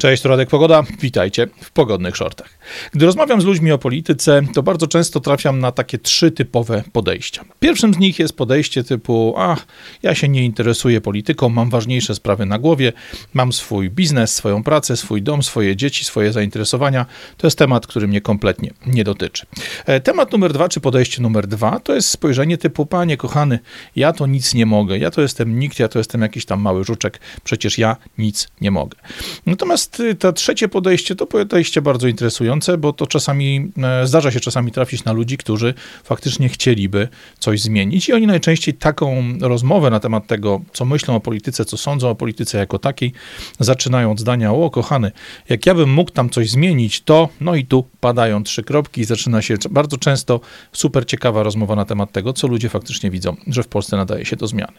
Cześć, Radek Pogoda. Witajcie w pogodnych shortach. Gdy rozmawiam z ludźmi o polityce, to bardzo często trafiam na takie trzy typowe podejścia. Pierwszym z nich jest podejście typu: A, ja się nie interesuję polityką, mam ważniejsze sprawy na głowie, mam swój biznes, swoją pracę, swój dom, swoje dzieci, swoje zainteresowania. To jest temat, który mnie kompletnie nie dotyczy. E, temat numer dwa, czy podejście numer dwa, to jest spojrzenie typu: Panie kochany, ja to nic nie mogę, ja to jestem nikt, ja to jestem jakiś tam mały żuczek, przecież ja nic nie mogę. Natomiast Natomiast y, to trzecie podejście to podejście bardzo interesujące, bo to czasami e, zdarza się czasami trafić na ludzi, którzy faktycznie chcieliby coś zmienić i oni najczęściej taką rozmowę na temat tego, co myślą o polityce, co sądzą o polityce jako takiej, zaczynają od zdania, o kochany, jak ja bym mógł tam coś zmienić, to no i tu padają trzy kropki i zaczyna się bardzo często super ciekawa rozmowa na temat tego, co ludzie faktycznie widzą, że w Polsce nadaje się do zmiany.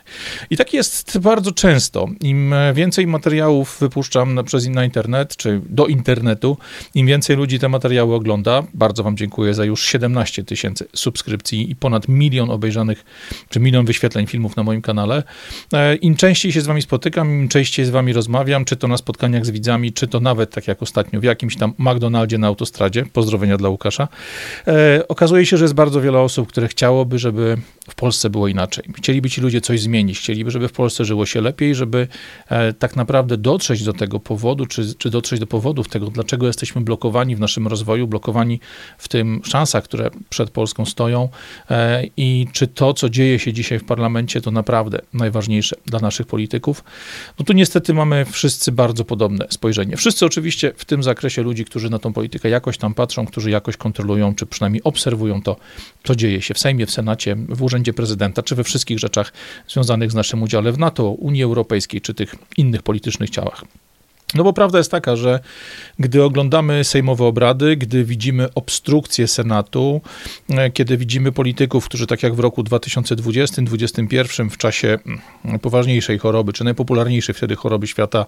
I tak jest bardzo często. Im więcej materiałów wypuszczam przez na internet, czy do internetu, im więcej ludzi te materiały ogląda, bardzo Wam dziękuję za już 17 tysięcy subskrypcji i ponad milion obejrzanych, czy milion wyświetleń filmów na moim kanale, e, im częściej się z Wami spotykam, im częściej z Wami rozmawiam, czy to na spotkaniach z widzami, czy to nawet, tak jak ostatnio, w jakimś tam McDonaldzie na autostradzie, pozdrowienia dla Łukasza, e, okazuje się, że jest bardzo wiele osób, które chciałoby, żeby w Polsce było inaczej. Chcieliby ci ludzie coś zmienić, chcieliby, żeby w Polsce żyło się lepiej, żeby e, tak naprawdę dotrzeć do tego powodu, czy, czy dotrzeć do powodów tego, dlaczego jesteśmy blokowani w naszym rozwoju, blokowani w tym szansach, które przed Polską stoją e, i czy to, co dzieje się dzisiaj w parlamencie, to naprawdę najważniejsze dla naszych polityków. No tu niestety mamy wszyscy bardzo podobne spojrzenie. Wszyscy oczywiście w tym zakresie ludzi, którzy na tą politykę jakoś tam patrzą, którzy jakoś kontrolują, czy przynajmniej obserwują to, co dzieje się w Sejmie, w Senacie, w Urzędzie Prezydenta, czy we wszystkich rzeczach związanych z naszym udziałem w NATO, Unii Europejskiej, czy tych innych politycznych ciałach. No bo prawda jest taka, że gdy oglądamy sejmowe obrady, gdy widzimy obstrukcję Senatu, e, kiedy widzimy polityków, którzy tak jak w roku 2020-2021 w czasie mm, poważniejszej choroby, czy najpopularniejszej wtedy choroby świata,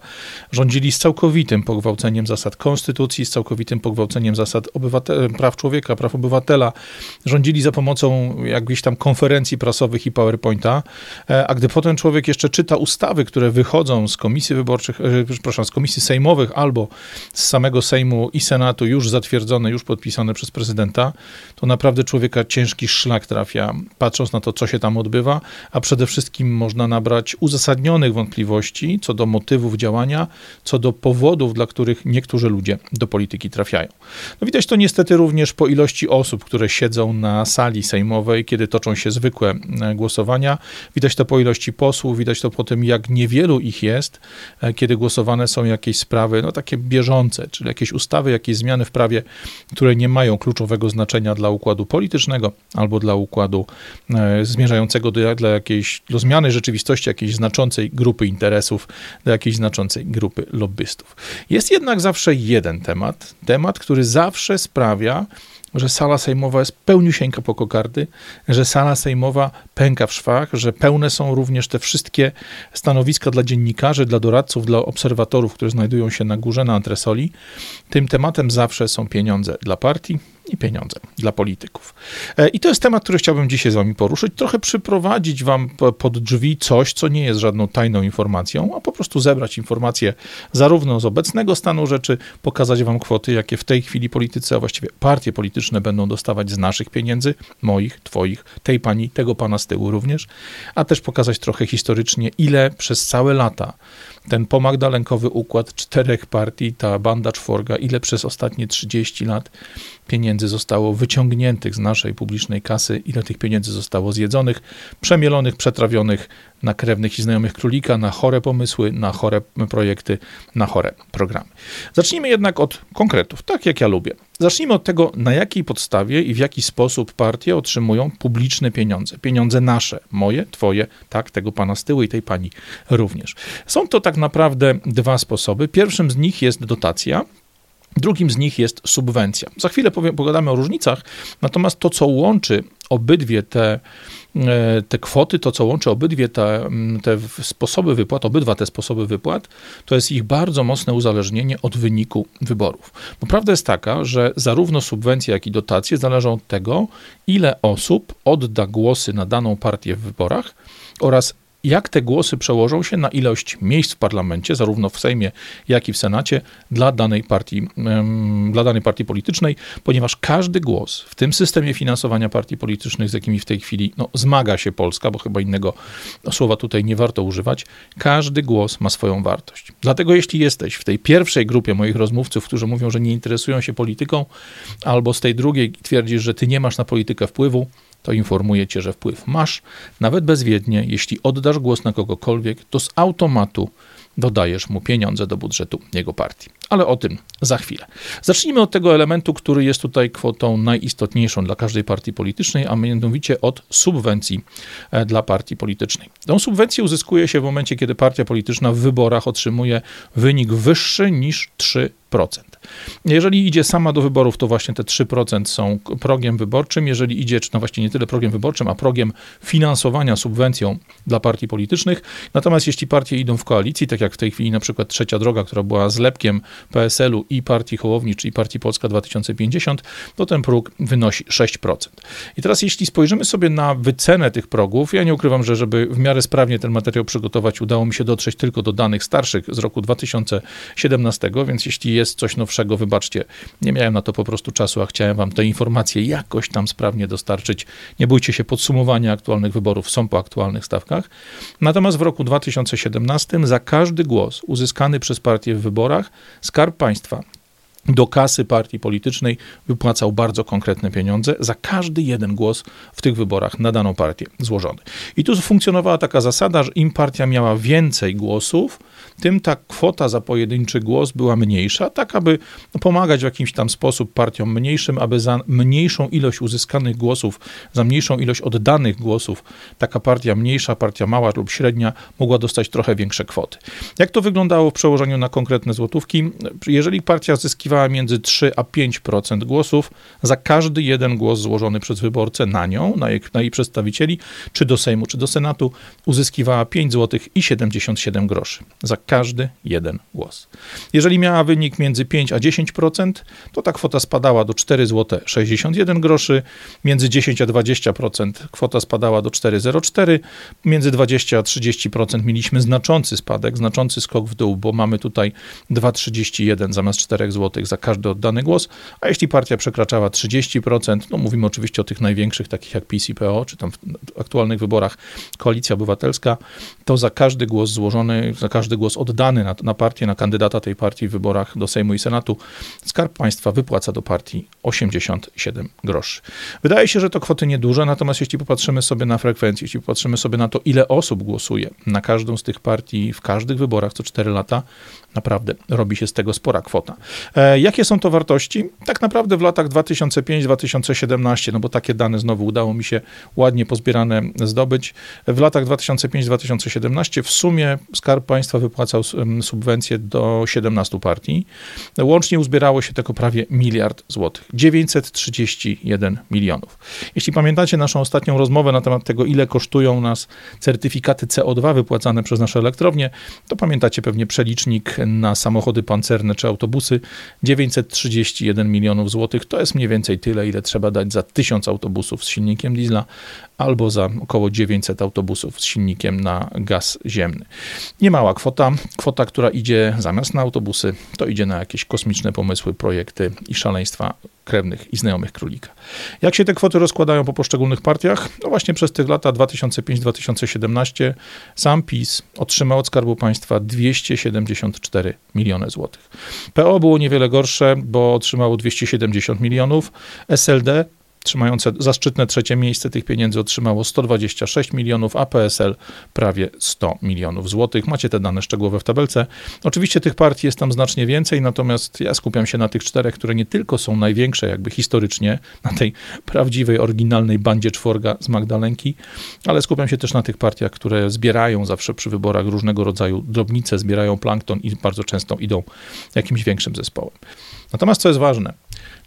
rządzili z całkowitym pogwałceniem zasad konstytucji, z całkowitym pogwałceniem zasad praw człowieka, praw obywatela, rządzili za pomocą jakichś tam konferencji prasowych i PowerPointa, e, a gdy potem człowiek jeszcze czyta ustawy, które wychodzą z komisji wyborczych, e, przepraszam, z komisji komisji sejmowych albo z samego Sejmu i Senatu już zatwierdzone, już podpisane przez prezydenta, to naprawdę człowieka ciężki szlak trafia, patrząc na to, co się tam odbywa, a przede wszystkim można nabrać uzasadnionych wątpliwości co do motywów działania, co do powodów, dla których niektórzy ludzie do polityki trafiają. No widać to niestety również po ilości osób, które siedzą na sali sejmowej, kiedy toczą się zwykłe e, głosowania. Widać to po ilości posłów, widać to po tym, jak niewielu ich jest, e, kiedy głosowane są jak jakieś sprawy, no takie bieżące, czyli jakieś ustawy, jakieś zmiany w prawie, które nie mają kluczowego znaczenia dla układu politycznego albo dla układu e, zmierzającego do, dla jakiejś, do zmiany rzeczywistości jakiejś znaczącej grupy interesów, do jakiejś znaczącej grupy lobbystów. Jest jednak zawsze jeden temat, temat, który zawsze sprawia, że sala sejmowa jest pełniusieńka po kokardy, że sala sejmowa pęka w szwach, że pełne są również te wszystkie stanowiska dla dziennikarzy, dla doradców, dla obserwatorów, które znajdują się na górze, na antresoli. Tym tematem zawsze są pieniądze dla partii, i pieniądze dla polityków. E, I to jest temat, który chciałbym dzisiaj z wami poruszyć, trochę przyprowadzić wam pod drzwi coś, co nie jest żadną tajną informacją, a po prostu zebrać informacje zarówno z obecnego stanu rzeczy, pokazać wam kwoty, jakie w tej chwili politycy, a właściwie partie polityczne będą dostawać z naszych pieniędzy, moich, twoich, tej pani, tego pana z tyłu również, a też pokazać trochę historycznie, ile przez całe lata ten pomagdalenkowy układ czterech partii, ta banda czworga, ile przez ostatnie 30 lat pieniędzy zostało wyciągniętych z naszej publicznej kasy, ile tych pieniędzy zostało zjedzonych, przemielonych, przetrawionych na krewnych i znajomych królika, na chore pomysły, na chore projekty, na chore programy. Zacznijmy jednak od konkretów, tak jak ja lubię. Zacznijmy od tego, na jakiej podstawie i w jaki sposób partie otrzymują publiczne pieniądze. Pieniądze nasze, moje, twoje, tak, tego pana z tyłu i tej pani również. Są to tak naprawdę dwa sposoby. Pierwszym z nich jest dotacja, Drugim z nich jest subwencja. Za chwilę pogadamy o różnicach, natomiast to, co łączy obydwie te, te kwoty, to co łączy obydwie te, te sposoby wypłat, obydwa te sposoby wypłat, to jest ich bardzo mocne uzależnienie od wyniku wyborów. Bo prawda jest taka, że zarówno subwencje, jak i dotacje zależą od tego, ile osób odda głosy na daną partię w wyborach oraz jak te głosy przełożą się na ilość miejsc w parlamencie, zarówno w Sejmie, jak i w Senacie, dla danej partii, dla danej partii politycznej, ponieważ każdy głos w tym systemie finansowania partii politycznych, z jakimi w tej chwili no, zmaga się Polska, bo chyba innego słowa tutaj nie warto używać, każdy głos ma swoją wartość. Dlatego jeśli jesteś w tej pierwszej grupie moich rozmówców, którzy mówią, że nie interesują się polityką, albo z tej drugiej twierdzisz, że ty nie masz na politykę wpływu, to informuję cię, że wpływ masz, nawet bezwiednie, jeśli oddasz głos na kogokolwiek, to z automatu dodajesz mu pieniądze do budżetu jego partii. Ale o tym za chwilę. Zacznijmy od tego elementu, który jest tutaj kwotą najistotniejszą dla każdej partii politycznej, a mianowicie od subwencji e, dla partii politycznej. Tą subwencję uzyskuje się w momencie, kiedy partia polityczna w wyborach otrzymuje wynik wyższy niż 3%. Jeżeli idzie sama do wyborów, to właśnie te 3% są progiem wyborczym. Jeżeli idzie, czy no właśnie nie tyle progiem wyborczym, a progiem finansowania subwencją dla partii politycznych. Natomiast jeśli partie idą w koalicji, tak jak w tej chwili na przykład Trzecia Droga, która była zlepkiem PSL-u i Partii Hołowni, czyli Partii Polska 2050, to ten próg wynosi 6%. I teraz jeśli spojrzymy sobie na wycenę tych progów, ja nie ukrywam, że żeby w miarę sprawnie ten materiał przygotować, udało mi się dotrzeć tylko do danych starszych z roku 2017, więc jeśli jest coś nowszego, wybaczcie, nie miałem na to po prostu czasu, a chciałem wam te informacje jakoś tam sprawnie dostarczyć. Nie bójcie się, podsumowania aktualnych wyborów są po aktualnych stawkach. Natomiast w roku 2017 za każdy głos uzyskany przez partię w wyborach Skarb Państwa do kasy partii politycznej wypłacał bardzo konkretne pieniądze za każdy jeden głos w tych wyborach na daną partię złożony. I tu funkcjonowała taka zasada, że im partia miała więcej głosów, tym ta kwota za pojedynczy głos była mniejsza, tak aby pomagać w jakiś tam sposób partiom mniejszym, aby za mniejszą ilość uzyskanych głosów, za mniejszą ilość oddanych głosów, taka partia mniejsza, partia mała lub średnia mogła dostać trochę większe kwoty. Jak to wyglądało w przełożeniu na konkretne złotówki? Jeżeli partia zyskiwała między 3 a 5% głosów, za każdy jeden głos złożony przez wyborcę na nią, na jej, na jej przedstawicieli, czy do Sejmu, czy do Senatu, uzyskiwała 5 zł i 77 groszy. Za każdy jeden głos. Jeżeli miała wynik między 5 a 10%, to ta kwota spadała do 4 zł 61 groszy, między 10 a 20% kwota spadała do 4,04, między 20 a 30% mieliśmy znaczący spadek, znaczący skok w dół, bo mamy tutaj 2,31 zamiast 4 zł za każdy oddany głos, a jeśli partia przekraczała 30%, no mówimy oczywiście o tych największych, takich jak PiS i PO, czy tam w aktualnych wyborach Koalicja Obywatelska, to za każdy głos złożony, za każdy głos oddany na, na partię, na kandydata tej partii w wyborach do Sejmu i Senatu, Skarb Państwa wypłaca do partii 87 groszy. Wydaje się, że to kwoty nieduże, natomiast jeśli popatrzymy sobie na frekwencję, jeśli popatrzymy sobie na to, ile osób głosuje na każdą z tych partii w każdych wyborach co 4 lata, naprawdę robi się z tego spora kwota. E, jakie są to wartości? Tak naprawdę w latach 2005-2017, no bo takie dane znowu udało mi się ładnie pozbierane zdobyć. W latach 2005-2017 w sumie Skarb Państwa wypłacał subwencje do 17 partii. Łącznie uzbierało się tylko prawie miliard złotych. 931 milionów. Jeśli pamiętacie naszą ostatnią rozmowę na temat tego, ile kosztują nas certyfikaty CO2 wypłacane przez nasze elektrownie, to pamiętacie pewnie przelicznik na samochody pancerne czy autobusy 931 milionów złotych. To jest mniej więcej tyle, ile trzeba dać za 1000 autobusów z silnikiem diesla albo za około 900 autobusów z silnikiem na gaz ziemny. Niemała kwota. Kwota, która idzie zamiast na autobusy, to idzie na jakieś kosmiczne pomysły, projekty i szaleństwa krewnych i znajomych królika. Jak się te kwoty rozkładają po poszczególnych partiach? No właśnie przez tych lata 2005-2017 sam PiS otrzymał od Skarbu Państwa 274 miliony złotych. PO było niewiele gorsze, bo otrzymało 270 milionów, SLD trzymające zaszczytne trzecie miejsce tych pieniędzy otrzymało 126 milionów, a PSL prawie 100 milionów złotych. Macie te dane szczegółowe w tabelce. Oczywiście tych partii jest tam znacznie więcej, natomiast ja skupiam się na tych czterech, które nie tylko są największe jakby historycznie, na tej prawdziwej, oryginalnej bandzie czworga z Magdalenki, ale skupiam się też na tych partiach, które zbierają zawsze przy wyborach różnego rodzaju drobnice, zbierają plankton i bardzo często idą jakimś większym zespołem. Natomiast co jest ważne,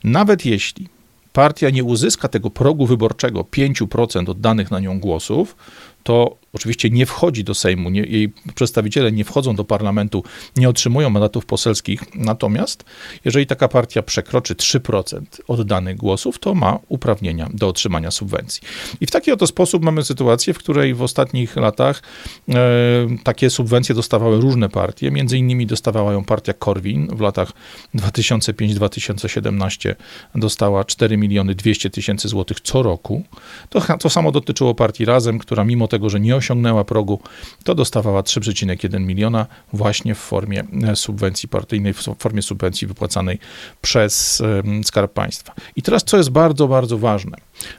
nawet jeśli partia nie uzyska tego progu wyborczego 5% oddanych na nią głosów, to oczywiście nie wchodzi do Sejmu, nie, jej przedstawiciele nie wchodzą do parlamentu, nie otrzymują mandatów poselskich, natomiast jeżeli taka partia przekroczy 3% oddanych głosów, to ma uprawnienia do otrzymania subwencji. I w taki oto sposób mamy sytuację, w której w ostatnich latach e, takie subwencje dostawały różne partie, między innymi dostawała ją partia Korwin w latach 2005-2017 dostała 4 miliony 200 tysięcy złotych co roku. To, to samo dotyczyło partii Razem, która mimo tego, że nie osiągnęła progu, to dostawała 3,1 miliona właśnie w formie e, subwencji partyjnej, w formie subwencji wypłacanej przez Skarb Państwa. I teraz, co jest bardzo, bardzo ważne,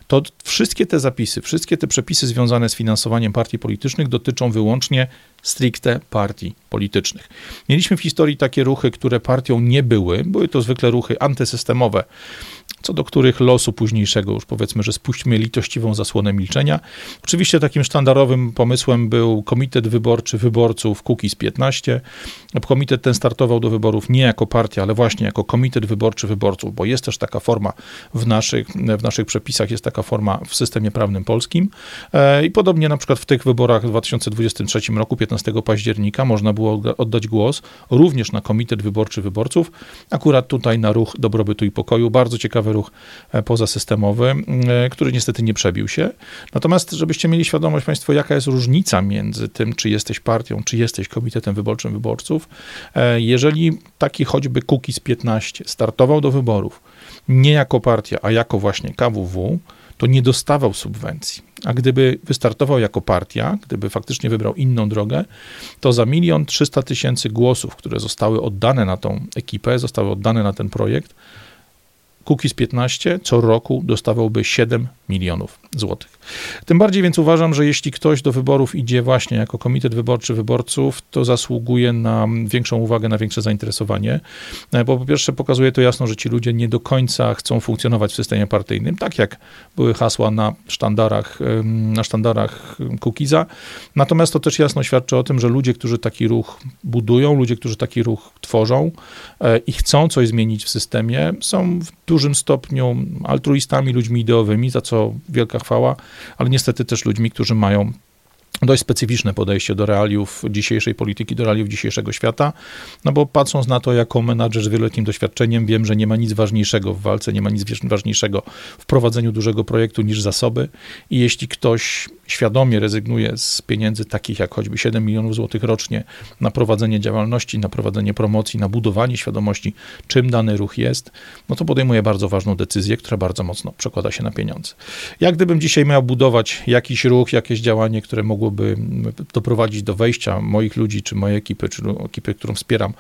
to wszystkie te zapisy, wszystkie te przepisy związane z finansowaniem partii politycznych dotyczą wyłącznie stricte partii politycznych. Mieliśmy w historii takie ruchy, które partią nie były, były to zwykle ruchy antysystemowe, co do których losu późniejszego już powiedzmy, że spuśćmy litościwą zasłonę milczenia. Oczywiście takim sztandarowym pomysłem był Komitet Wyborczy Wyborców Kukiz 15. Komitet ten startował do wyborów nie jako partia, ale właśnie jako Komitet Wyborczy Wyborców, bo jest też taka forma w naszych, w naszych przepisach, jest taka forma w systemie prawnym polskim. E, I podobnie na przykład w tych wyborach w 2023 roku, 15 października, można było oddać głos również na Komitet Wyborczy Wyborców, akurat tutaj na ruch dobrobytu i pokoju. Bardzo ciekawy ruch e, pozasystemowy, e, który niestety nie przebił się. Natomiast, żebyście mieli świadomość Państwo, jaka jest różnica między tym, czy jesteś partią, czy jesteś Komitetem Wyborczym Wyborców, jeżeli taki choćby Kukiz 15 startował do wyborów nie jako partia, a jako właśnie KWW, to nie dostawał subwencji. A gdyby wystartował jako partia, gdyby faktycznie wybrał inną drogę, to za milion trzysta tysięcy głosów, które zostały oddane na tą ekipę, zostały oddane na ten projekt, Kukiz 15 co roku dostawałby 7 milionów złotych. Tym bardziej więc uważam, że jeśli ktoś do wyborów idzie właśnie jako komitet wyborczy wyborców, to zasługuje na większą uwagę, na większe zainteresowanie, e, bo po pierwsze pokazuje to jasno, że ci ludzie nie do końca chcą funkcjonować w systemie partyjnym, tak jak były hasła na sztandarach, na sztandarach Kukiza. Natomiast to też jasno świadczy o tym, że ludzie, którzy taki ruch budują, ludzie, którzy taki ruch tworzą e, i chcą coś zmienić w systemie, są w dużym stopniu altruistami, ludźmi ideowymi, za co wielka chwała, ale niestety też ludźmi, którzy mają dość specyficzne podejście do realiów dzisiejszej polityki, do realiów dzisiejszego świata, no bo patrząc na to jako menadżer z wieloletnim doświadczeniem, wiem, że nie ma nic ważniejszego w walce, nie ma nic ważniejszego w prowadzeniu dużego projektu niż zasoby i jeśli ktoś świadomie rezygnuje z pieniędzy takich jak choćby 7 milionów złotych rocznie na prowadzenie działalności, na prowadzenie promocji, na budowanie świadomości, czym dany ruch jest, no to podejmuje bardzo ważną decyzję, która bardzo mocno przekłada się na pieniądze. Jak gdybym dzisiaj miał budować jakiś ruch, jakieś działanie, które mogłoby doprowadzić do wejścia moich ludzi, czy mojej ekipy, czy ekipy, którą wspieram,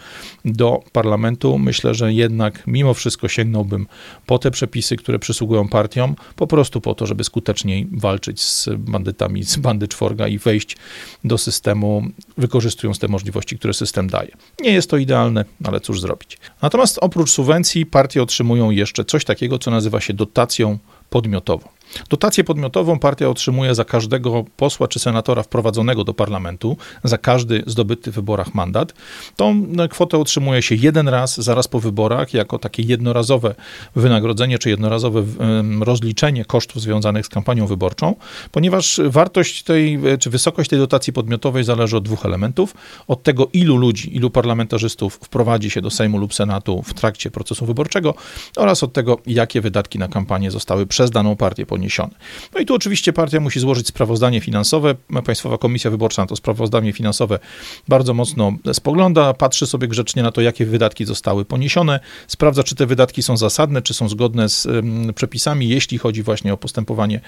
do parlamentu, myślę, że jednak mimo wszystko sięgnąłbym po te przepisy, które przysługują partiom, po prostu po to, żeby skuteczniej walczyć z bandytami z bandy czworga i wejść do systemu, wykorzystując te możliwości, które system daje. Nie jest to idealne, ale cóż zrobić. Natomiast oprócz subwencji partie otrzymują jeszcze coś takiego, co nazywa się dotacją podmiotową. Dotację podmiotową partia otrzymuje za każdego posła czy senatora wprowadzonego do parlamentu, za każdy zdobyty w wyborach mandat. Tą no, kwotę otrzymuje się jeden raz, zaraz po wyborach, jako takie jednorazowe wynagrodzenie czy jednorazowe rozliczenie kosztów związanych z kampanią wyborczą, ponieważ wartość tej, czy wysokość tej dotacji podmiotowej zależy od dwóch elementów. Od tego, ilu ludzi, ilu parlamentarzystów wprowadzi się do Sejmu lub Senatu w trakcie procesu wyborczego oraz od tego, jakie wydatki na kampanię zostały przez daną partię poniesione. No i tu oczywiście partia musi złożyć sprawozdanie finansowe. Państwowa Komisja Wyborcza na to sprawozdanie finansowe bardzo mocno spogląda, patrzy sobie grzecznie na to, jakie wydatki zostały poniesione, sprawdza, czy te wydatki są zasadne, czy są zgodne z przepisami, jeśli chodzi właśnie o postępowanie e,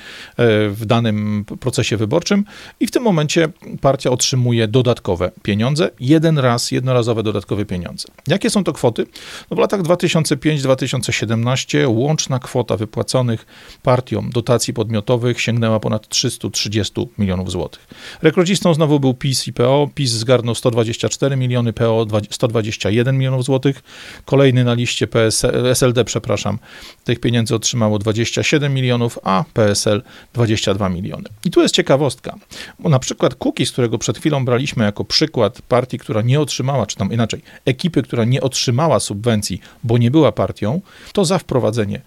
w danym procesie wyborczym i w tym momencie partia otrzymuje dodatkowe pieniądze, jeden raz, jednorazowe dodatkowe pieniądze. Jakie są to kwoty? No w latach 2005-2017 łączna kwota wypłaconych partiom dotacji podmiotowych sięgnęła ponad 330 milionów złotych. Rekordzistą znowu był PiS i PO. PiS zgarnął 124 miliony, PO 121 milionów złotych. Kolejny na liście PS, SLD, przepraszam, tych pieniędzy otrzymało 27 milionów, a PSL 22 miliony. I tu jest ciekawostka, bo na przykład z którego przed chwilą braliśmy jako przykład partii, która nie otrzymała, czy tam inaczej, ekipy, która nie otrzymała subwencji, bo nie była partią, to za wprowadzenie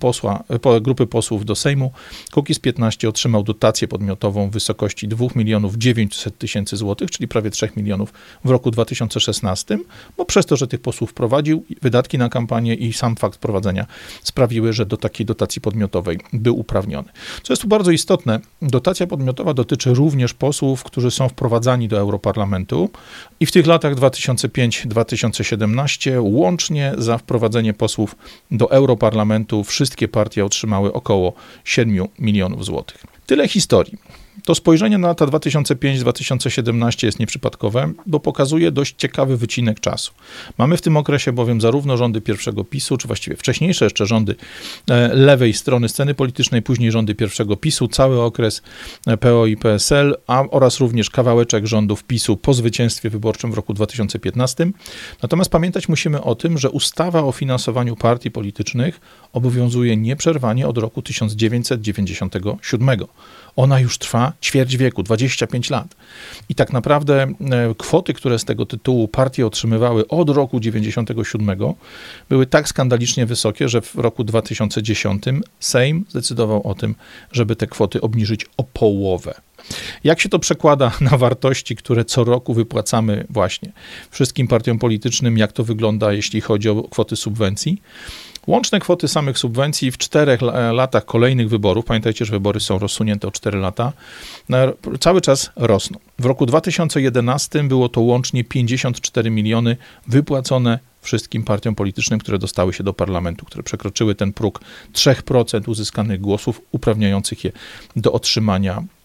posła, grupy posłów do Sejmu, Kukiz 15 otrzymał dotację podmiotową w wysokości 2 milionów 900 tysięcy złotych, czyli prawie 3 milionów w roku 2016, bo przez to, że tych posłów prowadził, wydatki na kampanię i sam fakt prowadzenia sprawiły, że do takiej dotacji podmiotowej był uprawniony. Co jest tu bardzo istotne, dotacja podmiotowa dotyczy również posłów, którzy są wprowadzani do Europarlamentu i w tych latach 2005-2017 łącznie za wprowadzenie posłów do Europarlamentu wszystkie partie otrzymały około 7 milionów złotych. Tyle historii. To spojrzenie na lata 2005-2017 jest nieprzypadkowe, bo pokazuje dość ciekawy wycinek czasu. Mamy w tym okresie bowiem zarówno rządy pierwszego PiSu, czy właściwie wcześniejsze jeszcze rządy e, lewej strony sceny politycznej, później rządy pierwszego PiSu, cały okres e, PO i PSL, a oraz również kawałeczek rządów PiSu po zwycięstwie wyborczym w roku 2015. Natomiast pamiętać musimy o tym, że ustawa o finansowaniu partii politycznych obowiązuje nieprzerwanie od roku 1997. Ona już trwa ćwierć wieku, 25 lat. I tak naprawdę e, kwoty, które z tego tytułu partie otrzymywały od roku 97 były tak skandalicznie wysokie, że w roku 2010 Sejm zdecydował o tym, żeby te kwoty obniżyć o połowę. Jak się to przekłada na wartości, które co roku wypłacamy właśnie wszystkim partiom politycznym? Jak to wygląda, jeśli chodzi o kwoty subwencji? Łączne kwoty samych subwencji w czterech latach kolejnych wyborów, pamiętajcie, że wybory są rozsunięte o 4 lata, cały czas rosną. W roku 2011 było to łącznie 54 miliony wypłacone wszystkim partiom politycznym, które dostały się do parlamentu, które przekroczyły ten próg 3% uzyskanych głosów uprawniających je do otrzymania E,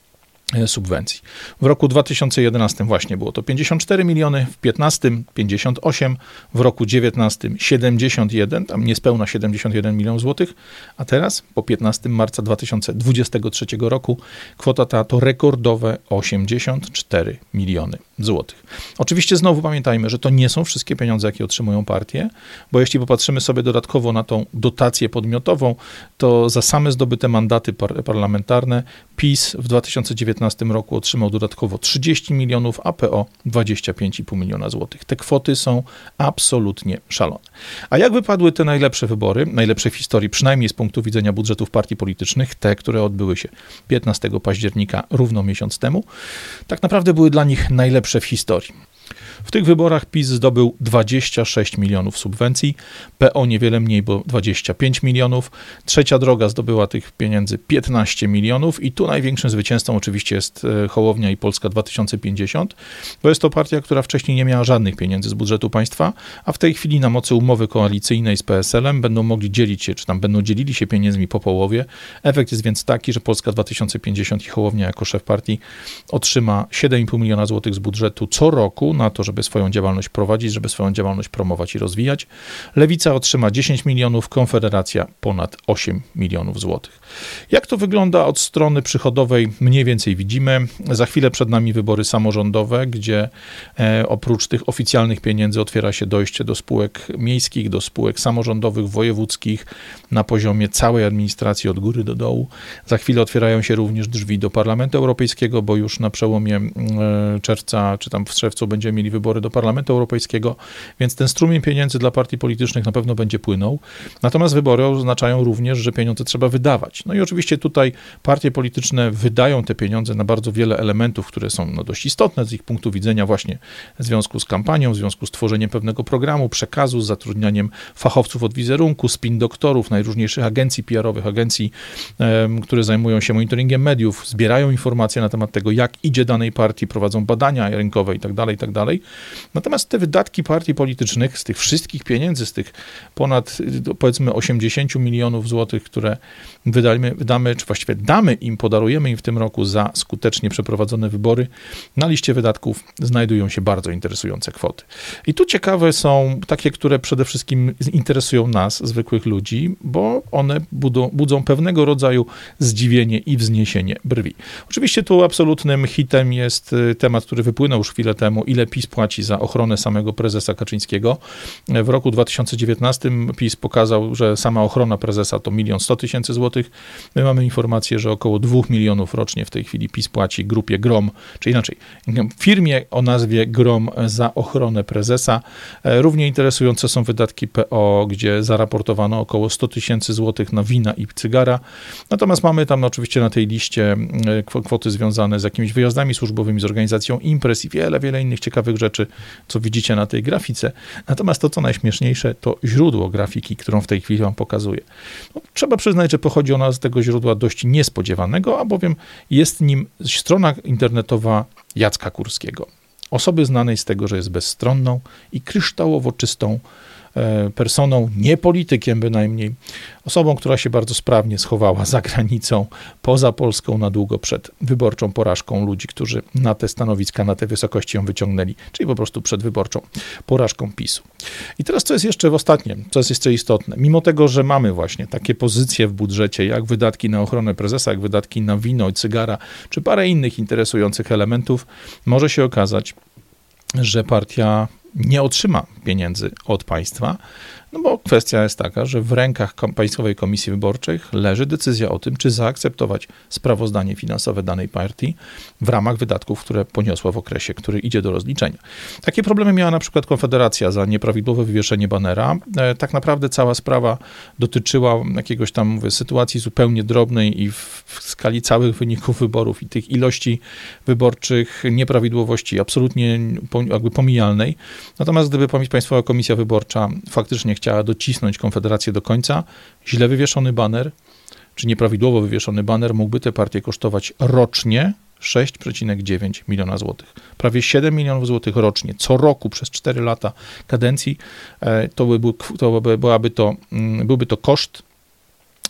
subwencji. W roku 2011 właśnie było to 54 miliony, w 15 58, w roku 19 71, tam niespełna 71 milionów złotych, a teraz po 15 marca 2023 roku kwota ta to rekordowe 84 miliony złotych. Oczywiście znowu pamiętajmy, że to nie są wszystkie pieniądze, jakie otrzymują partie, bo jeśli popatrzymy sobie dodatkowo na tą dotację podmiotową, to za same zdobyte mandaty par parlamentarne PiS w 2019 roku otrzymał dodatkowo 30 milionów, a PO 25,5 miliona złotych. Te kwoty są absolutnie szalone. A jak wypadły te najlepsze wybory, najlepsze w historii, przynajmniej z punktu widzenia budżetów partii politycznych, te, które odbyły się 15 października, równo miesiąc temu, tak naprawdę były dla nich najlepsze w historii. W tych wyborach PiS zdobył 26 milionów subwencji, PO niewiele mniej, bo 25 milionów. Trzecia droga zdobyła tych pieniędzy 15 milionów i tu największym zwycięzcą oczywiście jest e, Hołownia i Polska 2050, bo jest to partia, która wcześniej nie miała żadnych pieniędzy z budżetu państwa, a w tej chwili na mocy umowy koalicyjnej z PSL-em będą mogli dzielić się, czy tam będą dzielili się pieniędzmi po połowie. Efekt jest więc taki, że Polska 2050 i Hołownia jako szef partii otrzyma 7,5 miliona złotych z budżetu co roku na to, żeby swoją działalność prowadzić, żeby swoją działalność promować i rozwijać. Lewica otrzyma 10 milionów, Konfederacja ponad 8 milionów złotych. Jak to wygląda od strony przychodowej, mniej więcej widzimy. Za chwilę przed nami wybory samorządowe, gdzie e, oprócz tych oficjalnych pieniędzy otwiera się dojście do spółek miejskich, do spółek samorządowych, wojewódzkich na poziomie całej administracji od góry do dołu. Za chwilę otwierają się również drzwi do Parlamentu Europejskiego, bo już na przełomie e, czerwca czy tam w czerwcu będziemy mieli wybory do Parlamentu Europejskiego, więc ten strumień pieniędzy dla partii politycznych na pewno będzie płynął. Natomiast wybory oznaczają również, że pieniądze trzeba wydawać. No i oczywiście tutaj partie polityczne wydają te pieniądze na bardzo wiele elementów, które są no, dość istotne z ich punktu widzenia właśnie w związku z kampanią, w związku z tworzeniem pewnego programu, przekazu, z zatrudnianiem fachowców od wizerunku, spin doktorów, najróżniejszych agencji PR-owych, agencji, które zajmują się monitoringiem mediów, zbierają informacje na temat tego, jak idzie danej partii, prowadzą badania rynkowe itd., tak itd. Natomiast te wydatki partii politycznych z tych wszystkich pieniędzy, z tych ponad powiedzmy 80 milionów złotych, które wydamy, wydamy, czy właściwie damy im, podarujemy im w tym roku za skutecznie przeprowadzone wybory, na liście wydatków znajdują się bardzo interesujące kwoty. I tu ciekawe są takie, które przede wszystkim interesują nas, zwykłych ludzi, bo one budzą, budzą pewnego rodzaju zdziwienie i wzniesienie brwi. Oczywiście tu absolutnym hitem jest y, temat, który wypłynął już chwilę temu, ile PiS Płaci za ochronę samego prezesa Kaczyńskiego. W roku 2019 PiS pokazał, że sama ochrona prezesa to milion sto tysięcy złotych. My mamy informację, że około 2 milionów rocznie w tej chwili PiS płaci grupie GROM, czy inaczej, firmie o nazwie GROM za ochronę prezesa. Równie interesujące są wydatki PO, gdzie zaraportowano około 100 tysięcy złotych na wina i cygara. Natomiast mamy tam oczywiście na tej liście kwoty związane z jakimiś wyjazdami służbowymi, z organizacją imprez i wiele, wiele innych ciekawych rzeczy, co widzicie na tej grafice. Natomiast to, co najśmieszniejsze, to źródło grafiki, którą w tej chwili wam pokazuję. No, trzeba przyznać, że pochodzi ona z tego źródła dość niespodziewanego, a bowiem jest nim strona internetowa Jacka Kurskiego. Osoby znanej z tego, że jest bezstronną i kryształowo czystą personą, nie politykiem bynajmniej, osobą, która się bardzo sprawnie schowała za granicą, poza Polską na długo przed wyborczą porażką ludzi, którzy na te stanowiska, na te wysokości ją wyciągnęli, czyli po prostu przed wyborczą porażką PiSu. I teraz co jest jeszcze w ostatnim, co jest jeszcze istotne, mimo tego, że mamy właśnie takie pozycje w budżecie, jak wydatki na ochronę prezesa, jak wydatki na wino i cygara, czy parę innych interesujących elementów, może się okazać, że partia nie otrzyma pieniędzy od państwa, no bo kwestia jest taka, że w rękach Państwowej Komisji Wyborczej leży decyzja o tym, czy zaakceptować sprawozdanie finansowe danej partii w ramach wydatków, które poniosła w okresie, który idzie do rozliczenia. Takie problemy miała na przykład Konfederacja za nieprawidłowe wywieszenie banera. E, tak naprawdę cała sprawa dotyczyła jakiegoś tam mówię, sytuacji zupełnie drobnej i w, w skali całych wyników wyborów i tych ilości wyborczych nieprawidłowości absolutnie jakby pomijalnej. Natomiast gdyby Państwowa Komisja Wyborcza faktycznie chciała docisnąć Konfederację do końca, źle wywieszony baner, czy nieprawidłowo wywieszony baner mógłby tę partię kosztować rocznie 6,9 miliona złotych. Prawie 7 milionów złotych rocznie, co roku przez 4 lata kadencji, e, to, by, to byłaby to, mm, byłby to koszt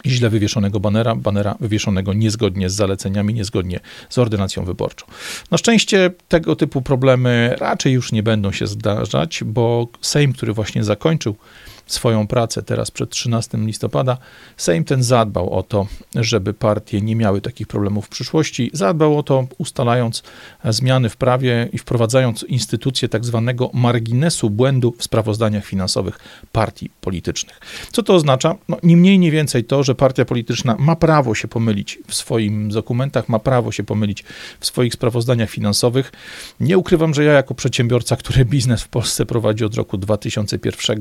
źle wywieszonego banera, banera wywieszonego niezgodnie z zaleceniami, niezgodnie z ordynacją wyborczą. Na szczęście tego typu problemy raczej już nie będą się zdarzać, bo Sejm, który właśnie zakończył swoją pracę teraz przed 13 listopada, Sejm ten zadbał o to, żeby partie nie miały takich problemów w przyszłości. Zadbał o to, ustalając zmiany w prawie i wprowadzając instytucję tak zwanego marginesu błędu w sprawozdaniach finansowych partii politycznych. Co to oznacza? No, ni mniej, ni więcej to, że partia polityczna ma prawo się pomylić w swoim dokumentach, ma prawo się pomylić w swoich sprawozdaniach finansowych. Nie ukrywam, że ja jako przedsiębiorca, który biznes w Polsce prowadzi od roku 2001,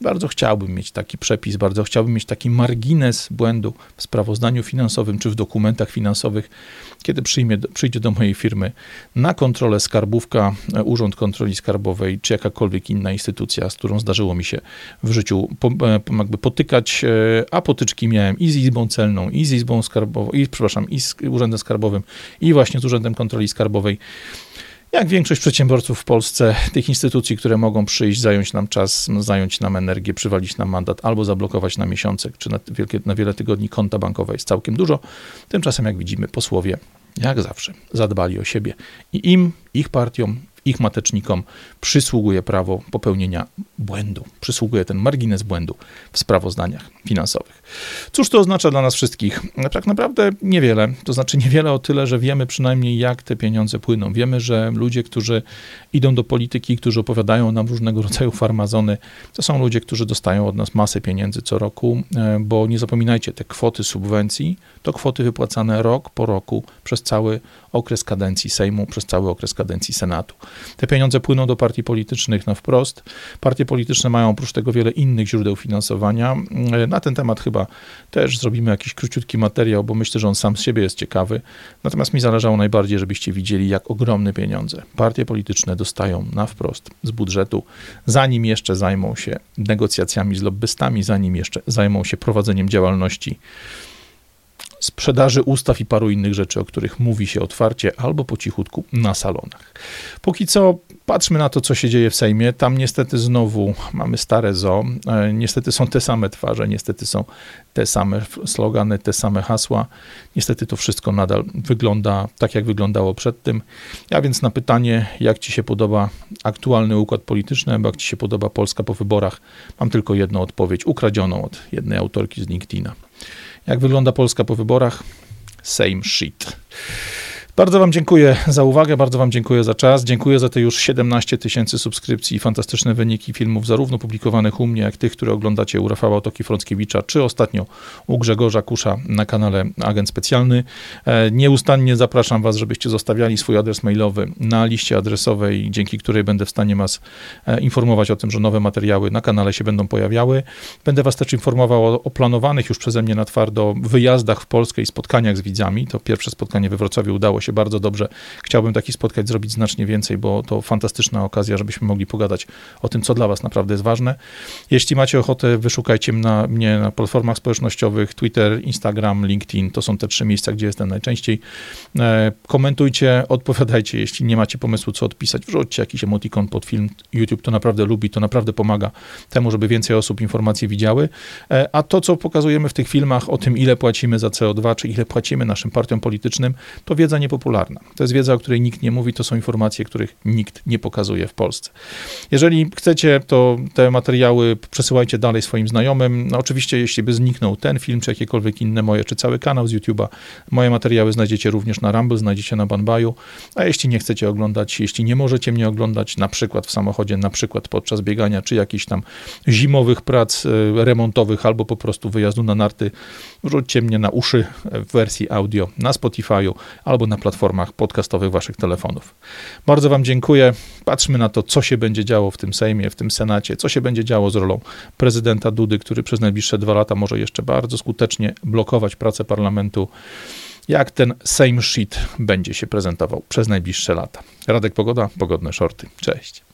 bardzo chciałbym mieć taki przepis, bardzo chciałbym mieć taki margines błędu w sprawozdaniu finansowym czy w dokumentach finansowych, kiedy przyjmie, przyjdzie do mojej firmy na kontrolę skarbówka, e, Urząd Kontroli Skarbowej czy jakakolwiek inna instytucja, z którą zdarzyło mi się w życiu e, jakby potykać, e, a potyczki miałem i z Izbą Celną, i z Izbą Skarbową, i przepraszam, i z Urzędem Skarbowym, i właśnie z Urzędem Kontroli Skarbowej jak większość przedsiębiorców w Polsce, tych instytucji, które mogą przyjść, zająć nam czas, zająć nam energię, przywalić nam mandat albo zablokować na miesiące czy na, wielkie, na wiele tygodni konta bankowe jest całkiem dużo. Tymczasem, jak widzimy, posłowie, jak zawsze, zadbali o siebie i im, ich partiom, ich matecznikom przysługuje prawo popełnienia błędu, przysługuje ten margines błędu w sprawozdaniach finansowych. Cóż to oznacza dla nas wszystkich? Tak naprawdę niewiele. To znaczy niewiele o tyle, że wiemy przynajmniej, jak te pieniądze płyną. Wiemy, że ludzie, którzy idą do polityki, którzy opowiadają nam różnego rodzaju farmazony, to są ludzie, którzy dostają od nas masę pieniędzy co roku, e, bo nie zapominajcie, te kwoty subwencji to kwoty wypłacane rok po roku przez cały okres kadencji Sejmu, przez cały okres kadencji Senatu. Te pieniądze płyną do partii politycznych na wprost. Partie polityczne mają oprócz tego wiele innych źródeł finansowania. E, na ten temat chyba też zrobimy jakiś króciutki materiał, bo myślę, że on sam z siebie jest ciekawy. Natomiast mi zależało najbardziej, żebyście widzieli, jak ogromne pieniądze partie polityczne dostają na wprost z budżetu, zanim jeszcze zajmą się negocjacjami z lobbystami, zanim jeszcze zajmą się prowadzeniem działalności sprzedaży ustaw i paru innych rzeczy, o których mówi się otwarcie albo po cichutku na salonach. Póki co patrzmy na to, co się dzieje w Sejmie. Tam niestety znowu mamy stare zo. E, niestety są te same twarze, niestety są te same slogany, te same hasła. Niestety to wszystko nadal wygląda tak, jak wyglądało przed tym. Ja więc na pytanie, jak ci się podoba aktualny układ polityczny, albo jak ci się podoba Polska po wyborach, mam tylko jedną odpowiedź, ukradzioną od jednej autorki z LinkedIna. Jak wygląda Polska po wyborach? Same shit. Bardzo Wam dziękuję za uwagę, bardzo Wam dziękuję za czas. Dziękuję za te już 17 tysięcy subskrypcji i fantastyczne wyniki filmów, zarówno publikowanych u mnie, jak tych, które oglądacie u Rafała Toki Frąckiewicza, czy ostatnio u Grzegorza Kusza na kanale Agent Specjalny. E, nieustannie zapraszam Was, żebyście zostawiali swój adres mailowy na liście adresowej, dzięki której będę w stanie Was e, informować o tym, że nowe materiały na kanale się będą pojawiały. Będę Was też informował o, o planowanych już przeze mnie na twardo wyjazdach w Polskę i spotkaniach z widzami. To pierwsze spotkanie we Wrocławiu udało się bardzo dobrze. Chciałbym takich spotkań zrobić znacznie więcej, bo to fantastyczna okazja, żebyśmy mogli pogadać o tym, co dla Was naprawdę jest ważne. Jeśli macie ochotę, wyszukajcie na, mnie na platformach społecznościowych Twitter, Instagram, LinkedIn. To są te trzy miejsca, gdzie jestem najczęściej. E, komentujcie, odpowiadajcie. Jeśli nie macie pomysłu, co odpisać, wrzućcie jakiś emotikon pod film. YouTube to naprawdę lubi, to naprawdę pomaga temu, żeby więcej osób informacje widziały. E, a to, co pokazujemy w tych filmach o tym, ile płacimy za CO2, czy ile płacimy naszym partiom politycznym, to wiedza niepopularna. To jest wiedza, o której nikt nie mówi, to są informacje, których nikt nie pokazuje w Polsce. Jeżeli chcecie, to te materiały przesyłajcie dalej swoim znajomym. No, oczywiście, jeśli by zniknął ten film, czy jakiekolwiek inne moje, czy cały kanał z YouTube'a, moje materiały znajdziecie również na Rumble, znajdziecie na Banbaju, a jeśli nie chcecie oglądać, jeśli nie możecie mnie oglądać, na przykład w samochodzie, na przykład podczas biegania, czy jakichś tam zimowych prac e, remontowych, albo po prostu wyjazdu na narty, wrzućcie mnie na uszy w wersji audio na Spotify'u albo na platformach podcastowych waszych telefonów. Bardzo wam dziękuję. Patrzmy na to, co się będzie działo w tym Sejmie, w tym Senacie, co się będzie działo z rolą prezydenta Dudy, który przez najbliższe dwa lata może jeszcze bardzo skutecznie blokować pracę parlamentu jak ten same shit będzie się prezentował przez najbliższe lata. Radek Pogoda, pogodne shorty. Cześć.